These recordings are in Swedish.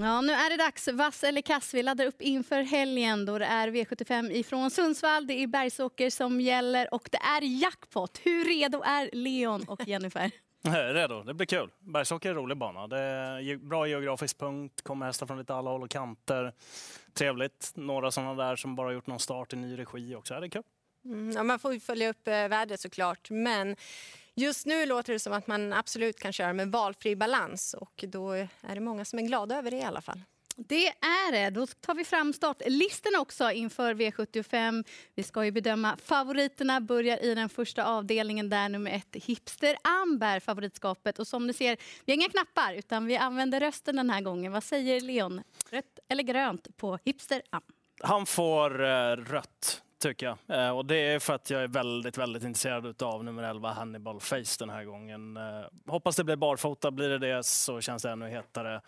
Ja, nu är det dags. Vass eller kass? Vi laddar upp inför helgen då det är V75 ifrån Sundsvall. Det är Bergsåker som gäller och det är jackpot. Hur redo är Leon och Jennifer? Redo, det blir kul. Bergsåker är en rolig bana. Det är bra geografisk punkt, kommer hästar från lite alla håll och kanter. Trevligt. Några sådana där som bara gjort någon start i ny regi också. Det är kul. Mm, ja, man får ju följa upp eh, vädret såklart, men just nu låter det som att man absolut kan köra med valfri balans och då är det många som är glada över det i alla fall. Det är det. Då tar vi fram startlistorna också inför V75. Vi ska ju bedöma favoriterna. Börjar i den första avdelningen där nummer ett Hipster Amber favoritskapet. Och som ni ser, vi har inga knappar utan vi använder rösten den här gången. Vad säger Leon? Rött eller grönt på Hipster Am? Han får uh, rött tycker jag. Eh, och det är för att jag är väldigt, väldigt intresserad av nummer 11 Hannibal Face den här gången. Eh, hoppas det blir barfota. Blir det det så känns det ännu hetare.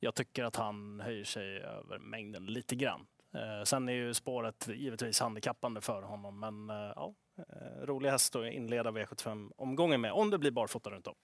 Jag tycker att han höjer sig över mängden lite grann. Eh, sen är ju spåret givetvis handikappande för honom, men ja, rolig häst att inleda V75-omgången med, om det blir barfota runt om.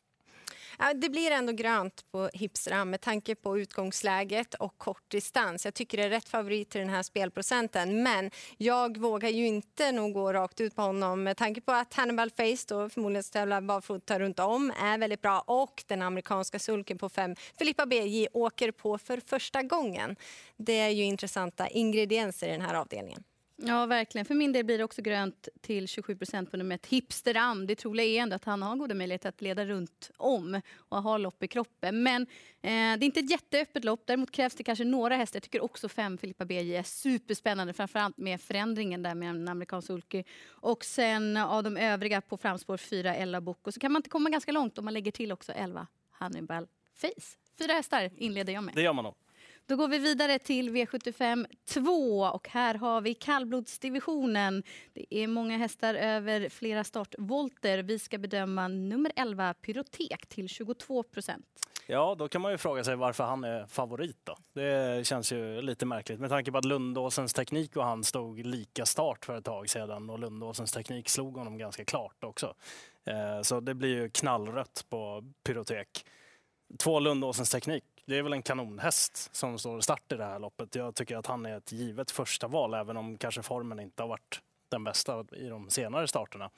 Det blir ändå grönt på Hipstram med tanke på utgångsläget och kort distans. Jag tycker det är rätt favorit till den här spelprocenten. Men jag vågar ju inte nog gå rakt ut på honom med tanke på att Hannibal Face då förmodligen tävlar barfota runt om är väldigt bra och den amerikanska sulken på fem Filippa BJ åker på för första gången. Det är ju intressanta ingredienser i den här avdelningen. Ja, verkligen. För min del blir det också grönt till 27 procent på nummer ett. Hipsteram. Det troliga är ändå att han har goda möjligheter att leda runt om och ha lopp i kroppen. Men eh, det är inte ett jätteöppet lopp. Däremot krävs det kanske några hästar. Jag tycker också fem Filippa BJ är superspännande. Framförallt med förändringen där med en amerikansk sulky. Och sen av de övriga på framspår fyra Ella Book. Och så kan man inte komma ganska långt om man lägger till också 11 Hannibal Face. Fyra hästar inleder jag med. Det gör man nog. Då går vi vidare till V75 2 och här har vi kallblodsdivisionen. Det är många hästar över flera startvolter. Vi ska bedöma nummer 11 Pyrotek till 22 procent. Ja, då kan man ju fråga sig varför han är favorit då. Det känns ju lite märkligt med tanke på att Lundåsens teknik och han stod lika start för ett tag sedan och Lundåsens teknik slog honom ganska klart också. Eh, så det blir ju knallrött på Pyrotek. Två Lundåsens teknik det är väl en kanonhäst som står start i det här loppet. Jag tycker att han är ett givet första val, även om kanske formen inte har varit den bästa i de senare starterna.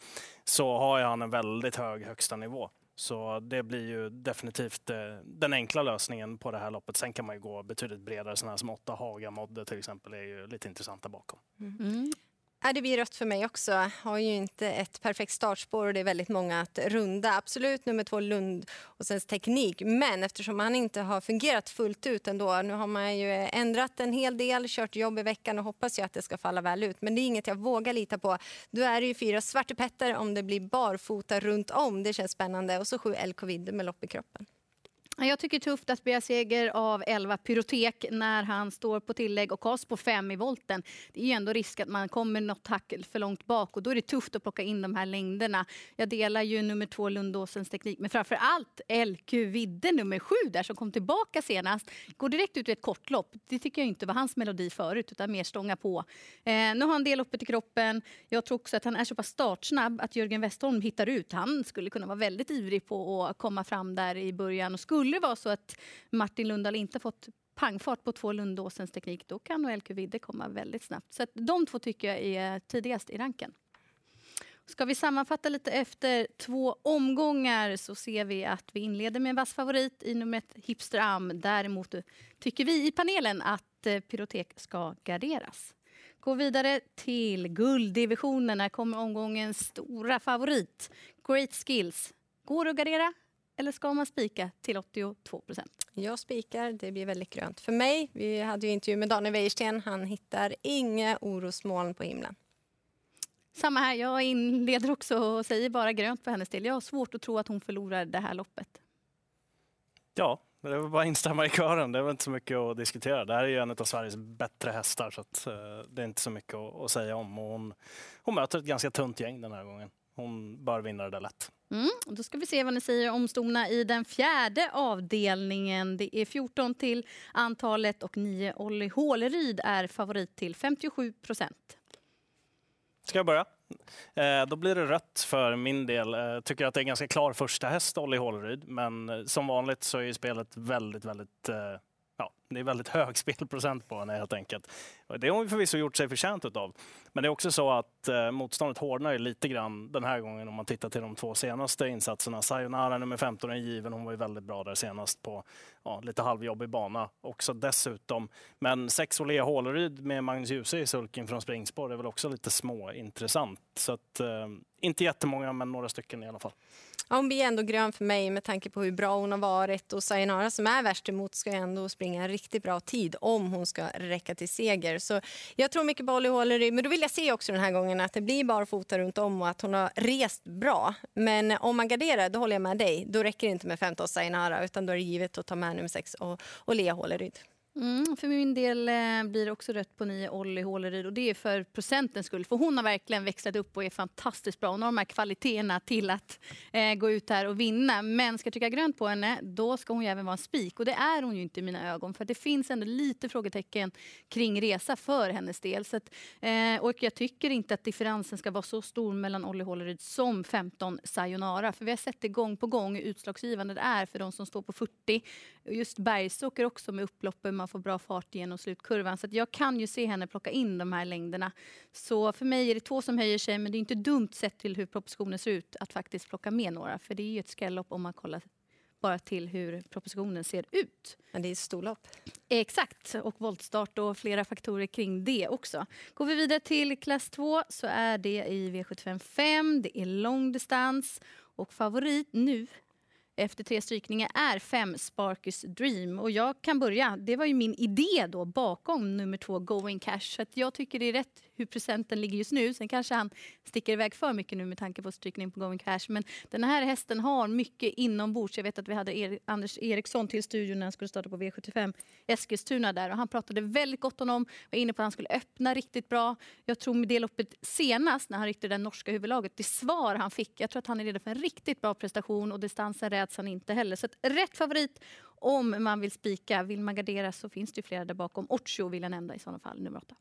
Så har han en väldigt hög högsta nivå. Så det blir ju definitivt eh, den enkla lösningen på det här loppet. Sen kan man ju gå betydligt bredare. Sådana som åtta Haga Modde till exempel är ju lite intressanta bakom. Mm. mm. Ja, det blir rött för mig också. Har ju inte ett perfekt startspår och det är väldigt många att runda. Absolut nummer två Lund och sen teknik. Men eftersom han inte har fungerat fullt ut ändå. Nu har man ju ändrat en hel del, kört jobb i veckan och hoppas ju att det ska falla väl ut. Men det är inget jag vågar lita på. Då är det ju fyra Svarte Petter om det blir barfota runt om. Det känns spännande. Och så sju El Covid med lopp i kroppen. Jag tycker det är tufft att begära seger av 11 Pyrotek när han står på tillägg och kast på 5 i volten. Det är ju ändå risk att man kommer något hack för långt bak och då är det tufft att plocka in de här längderna. Jag delar ju nummer två Lundåsens teknik men framför allt LQ Vidde nummer sju där som kom tillbaka senast. Går direkt ut i ett kortlopp. Det tycker jag inte var hans melodi förut utan mer stånga på. Eh, nu har han det loppet i kroppen. Jag tror också att han är så pass startsnabb att Jörgen Westholm hittar ut. Han skulle kunna vara väldigt ivrig på att komma fram där i början och skulle det vara så att Martin Lundahl inte fått pangfart på två Lundåsens teknik, då kan nog LQ Vidde komma väldigt snabbt. Så de två tycker jag är tidigast i ranken. Ska vi sammanfatta lite efter två omgångar så ser vi att vi inleder med en vass favorit i nummer ett Hipster Am. Däremot tycker vi i panelen att eh, Pyrotek ska garderas. Gå vidare till gulddivisionen. Här kommer omgångens stora favorit. Great Skills. Går det att gardera? Eller ska man spika till 82 procent? Jag spikar, det blir väldigt grönt för mig. Vi hade ju intervju med Daniel Wäjersten. Han hittar inga orosmoln på himlen. Samma här, jag inleder också och säger bara grönt för hennes del. Jag har svårt att tro att hon förlorar det här loppet. Ja, det är bara att instämma i kören. Det väl inte så mycket att diskutera. Det här är ju en av Sveriges bättre hästar så att, uh, det är inte så mycket att, att säga om. Och hon, hon möter ett ganska tunt gäng den här gången. Hon bör vinna det där lätt. Mm, då ska vi se vad ni säger om stona i den fjärde avdelningen. Det är 14 till antalet och 9 Olli Håleryd är favorit till 57 procent. Ska jag börja? Eh, då blir det rött för min del. Eh, tycker att det är en ganska klar första häst, Olli Håleryd. Men eh, som vanligt så är spelet väldigt, väldigt eh, ja, det är väldigt hög spelprocent på henne helt enkelt. Det har hon förvisso gjort sig förtjänt av. Men det är också så att eh, motståndet hårdnar ju lite grann den här gången om man tittar till de två senaste insatserna. Sayonara nummer 15 är given, hon var ju väldigt bra där senast på ja, lite halvjobbig bana också dessutom. Men sex Olea Håleryd med Magnus Djuse i sulken från springspår är väl också lite småintressant. Så att, eh, inte jättemånga, men några stycken i alla fall. Ja, hon blir ändå grön för mig med tanke på hur bra hon har varit. Och Sayonara som är värst emot ska ändå springa en riktigt bra tid om hon ska räcka till seger. Så jag tror mycket på Olli Håleryd. Men då vill jag se också den här gången att det blir barfota runt om och att hon har rest bra. Men om man garderar, då håller jag med dig. Då räcker det inte med 15 Sayonara utan då är det givet att ta med nummer 6 och, och Lea Håleryd. Mm, för min del eh, blir det också rött på nio Olli Håleryd och det är för procentens skull. För hon har verkligen växlat upp och är fantastiskt bra. Hon har de här kvaliteterna till att eh, gå ut här och vinna. Men ska jag trycka grönt på henne, då ska hon ju även vara en spik. Och det är hon ju inte i mina ögon. För det finns ändå lite frågetecken kring resa för hennes del. Så att, eh, och jag tycker inte att differensen ska vara så stor mellan Olli Håleryd som 15 Sayonara. För vi har sett det gång på gång hur utslagsgivande det är för de som står på 40. Just bergsåker också med upploppen får bra fart genom slutkurvan. Så jag kan ju se henne plocka in de här längderna. Så för mig är det två som höjer sig, men det är inte dumt sett till hur propositionen ser ut att faktiskt plocka med några. För det är ju ett skrällopp om man kollar bara till hur propositionen ser ut. Men det är storlopp. Exakt, och voltstart och flera faktorer kring det också. Går vi vidare till klass 2 så är det i V75 5. Det är långdistans och favorit nu efter tre strykningar är fem Sparkers Dream. Och jag kan börja. Det var ju min idé då bakom nummer två Going Cash. Så jag tycker det är rätt hur procenten ligger just nu. Sen kanske han sticker iväg för mycket nu med tanke på strykning på Going Cash. Men den här hästen har mycket inombords. Jag vet att vi hade er, Anders Eriksson till studion när han skulle starta på V75 Eskilstuna där. Och han pratade väldigt gott om honom. Var inne på att han skulle öppna riktigt bra. Jag tror med det loppet senast när han ryckte det norska huvudlaget, det svar han fick. Jag tror att han är redo för en riktigt bra prestation och distansen räds han inte heller. Så rätt favorit om man vill spika. Vill man gardera så finns det flera där bakom. Ocho vill jag nämna i sådana fall, nummer åtta.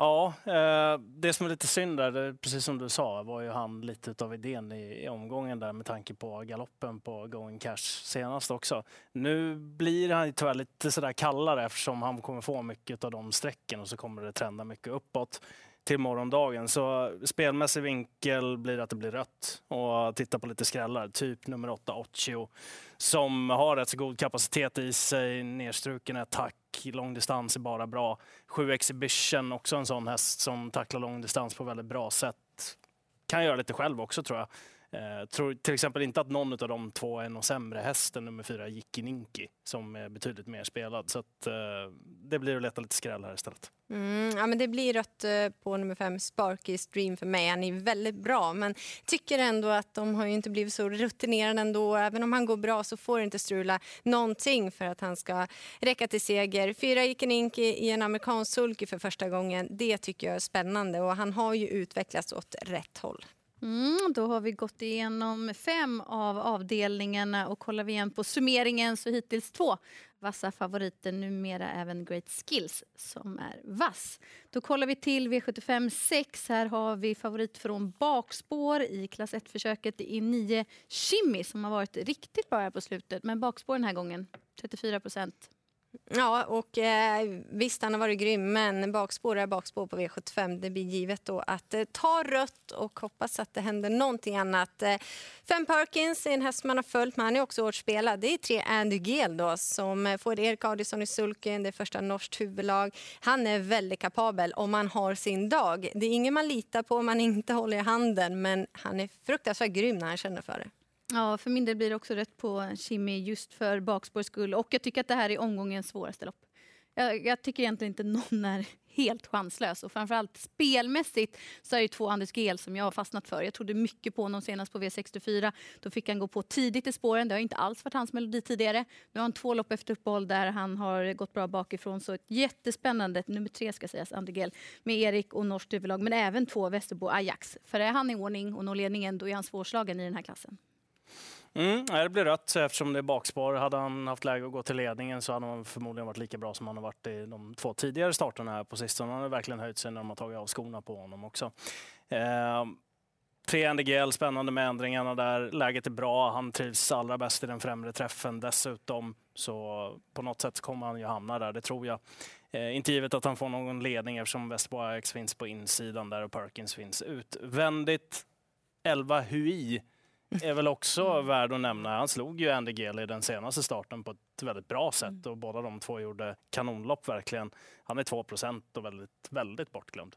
Ja, eh, det som är lite synd där, precis som du sa, var ju han lite av idén i, omgången där med tanke på galoppen på Going Cash senast också. Nu blir han tyvärr lite sådär kallare eftersom han kommer få mycket av de strecken och så kommer det trenda mycket uppåt till morgondagen. Så spelmässig vinkel blir att det blir rött och titta på lite skrällar. Typ nummer 8, Occhio, som har rätt så god kapacitet i sig. nedstruken attack, långdistans är bara bra. 7 Exhibition, också en sån häst som tacklar långdistans på väldigt bra sätt. Kan göra lite själv också tror jag. Eh, tror till exempel inte att någon av de två är någon sämre häst än nummer fyra, Jikki Ninki, som är betydligt mer spelad. Så att, eh, det blir att leta lite skräll här istället. Mm, ja, men det blir rött eh, på nummer fem, Sparky Stream för mig. Han är väldigt bra, men tycker ändå att de har inte blivit så rutinerade ändå. Även om han går bra så får det inte strula någonting för att han ska räcka till seger. Fyra Ikeninki i en amerikansk sulky för första gången, det tycker jag är spännande och han har ju utvecklats åt rätt håll. Mm, då har vi gått igenom fem av avdelningarna och kollar vi igen på summeringen så hittills två vassa favoriter, numera även Great Skills som är vass. Då kollar vi till V75 6. Här har vi favorit från bakspår i klass 1-försöket. i 9 Chimmy som har varit riktigt bra här på slutet. Men bakspår den här gången, 34 procent. Ja, och eh, visst han har varit grym, men bakspår är bakspår på V75. Det blir givet då att eh, ta rött och hoppas att det händer någonting annat. Eh, Fem Perkins är en häst man har följt, men han är också hårt spelad. Det är tre Andy Gel då, som eh, får Erik Adielsson i sulken, det är första norskt huvudlag. Han är väldigt kapabel om man har sin dag. Det är ingen man litar på om man inte håller i handen, men han är fruktansvärt grym när han känner för det. Ja, för min del blir det också rätt på Kimi just för bakspårs skull. Och jag tycker att det här är omgångens svåraste lopp. Jag, jag, tycker egentligen inte någon är helt chanslös. Och framförallt spelmässigt så är det två Anders Gel som jag har fastnat för. Jag trodde mycket på honom senast på V64. Då fick han gå på tidigt i spåren. Det har inte alls varit hans melodi tidigare. Nu har han två lopp efter uppehåll där han har gått bra bakifrån. Så ett jättespännande, nummer tre ska sägas, Anders Gel, med Erik och norskt huvudlag. Men även två Västerbo Ajax. För är han i ordning och når ledningen då är han svårslagen i den här klassen. Mm, det blir rött eftersom det är bakspår. Hade han haft läge att gå till ledningen så hade han förmodligen varit lika bra som han har varit i de två tidigare starterna här på sistone. Han har verkligen höjt sig när de har tagit av skorna på honom också. Eh, tre NDGL, spännande med ändringarna där. Läget är bra. Han trivs allra bäst i den främre träffen dessutom. Så på något sätt kommer han ju hamna där, det tror jag. Eh, inte givet att han får någon ledning eftersom Westboy Ajax finns på insidan där och Perkins finns utvändigt. 11 Hui är väl också värd att nämna. Han slog ju Andy Gale i den senaste starten på ett väldigt bra sätt mm. och båda de två gjorde kanonlopp verkligen. Han är 2 och väldigt, väldigt bortglömd.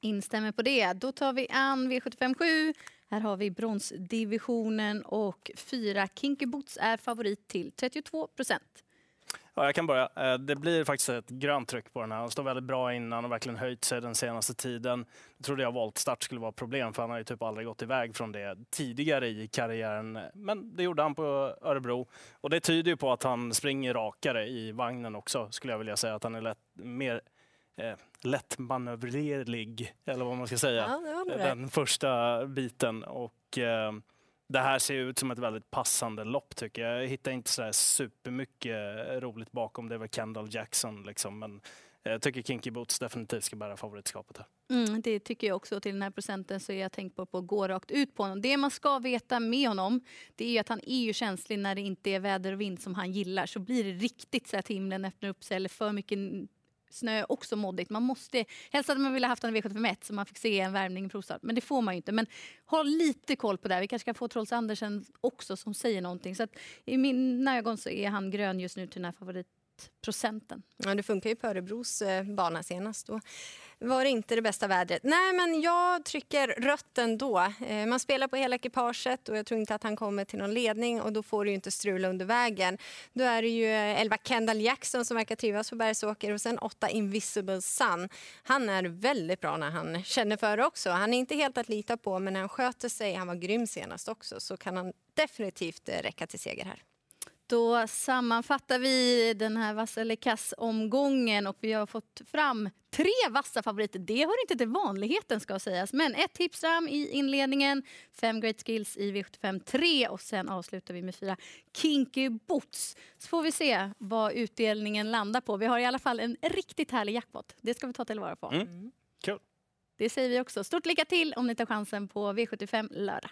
Instämmer på det. Då tar vi an V757. Här har vi bronsdivisionen och fyra Kinky Boots är favorit till 32 procent. Ja, jag kan börja. Eh, det blir faktiskt ett grönt tryck på den här. Han står väldigt bra innan och verkligen höjt sig den senaste tiden. Jag trodde jag voltstart skulle vara problem för han har ju typ aldrig gått iväg från det tidigare i karriären. Men det gjorde han på Örebro och det tyder ju på att han springer rakare i vagnen också skulle jag vilja säga. Att han är lätt, mer eh, lättmanövrerlig, eller vad man ska säga. Ja, den första biten. Och, eh, det här ser ut som ett väldigt passande lopp tycker jag. Jag hittar inte så supermycket roligt bakom. Det är väl Kendall Jackson liksom. Men jag tycker Kinky Boots definitivt ska bära favoritskapet här. Mm, det tycker jag också. Till den här procenten så är jag tänkt på, på att gå rakt ut på honom. Det man ska veta med honom det är att han är ju känslig när det inte är väder och vind som han gillar. Så blir det riktigt så att himlen öppnar upp sig eller för mycket snö också moddigt. Man måste, helst hade man velat haft en V751 så man fick se en värmning i provstart. Men det får man ju inte. Men ha lite koll på det. Vi kanske kan få Trolls Andersen också som säger någonting. Så att I mina ögon så är han grön just nu till den här procenten. Ja, det funkar ju på Örebros eh, bana senast. Då var det inte det bästa vädret. Nej, men jag trycker rött ändå. Eh, man spelar på hela ekipaget och jag tror inte att han kommer till någon ledning och då får du inte strula under vägen. Då är det ju eh, 11 Kendall Jackson som verkar trivas på Bergsåker och sen 8 Invisible Sun. Han är väldigt bra när han känner för det också. Han är inte helt att lita på men när han sköter sig, han var grym senast också, så kan han definitivt räcka till seger här. Då sammanfattar vi den här vassa eller kass-omgången och vi har fått fram tre vassa favoriter. Det hör inte till vanligheten ska sägas. Men ett Hipstram i inledningen, fem Great Skills i V75 3 och sen avslutar vi med fyra Kinky Boots. Så får vi se vad utdelningen landar på. Vi har i alla fall en riktigt härlig jackpot. Det ska vi ta tillvara på. Mm. Cool. Det säger vi också. Stort lycka till om ni tar chansen på V75 lördag.